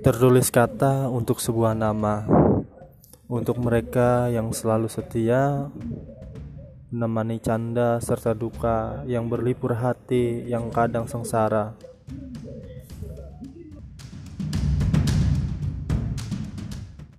Tertulis kata untuk sebuah nama. Untuk mereka yang selalu setia Menemani canda serta duka Yang berlipur hati yang kadang sengsara.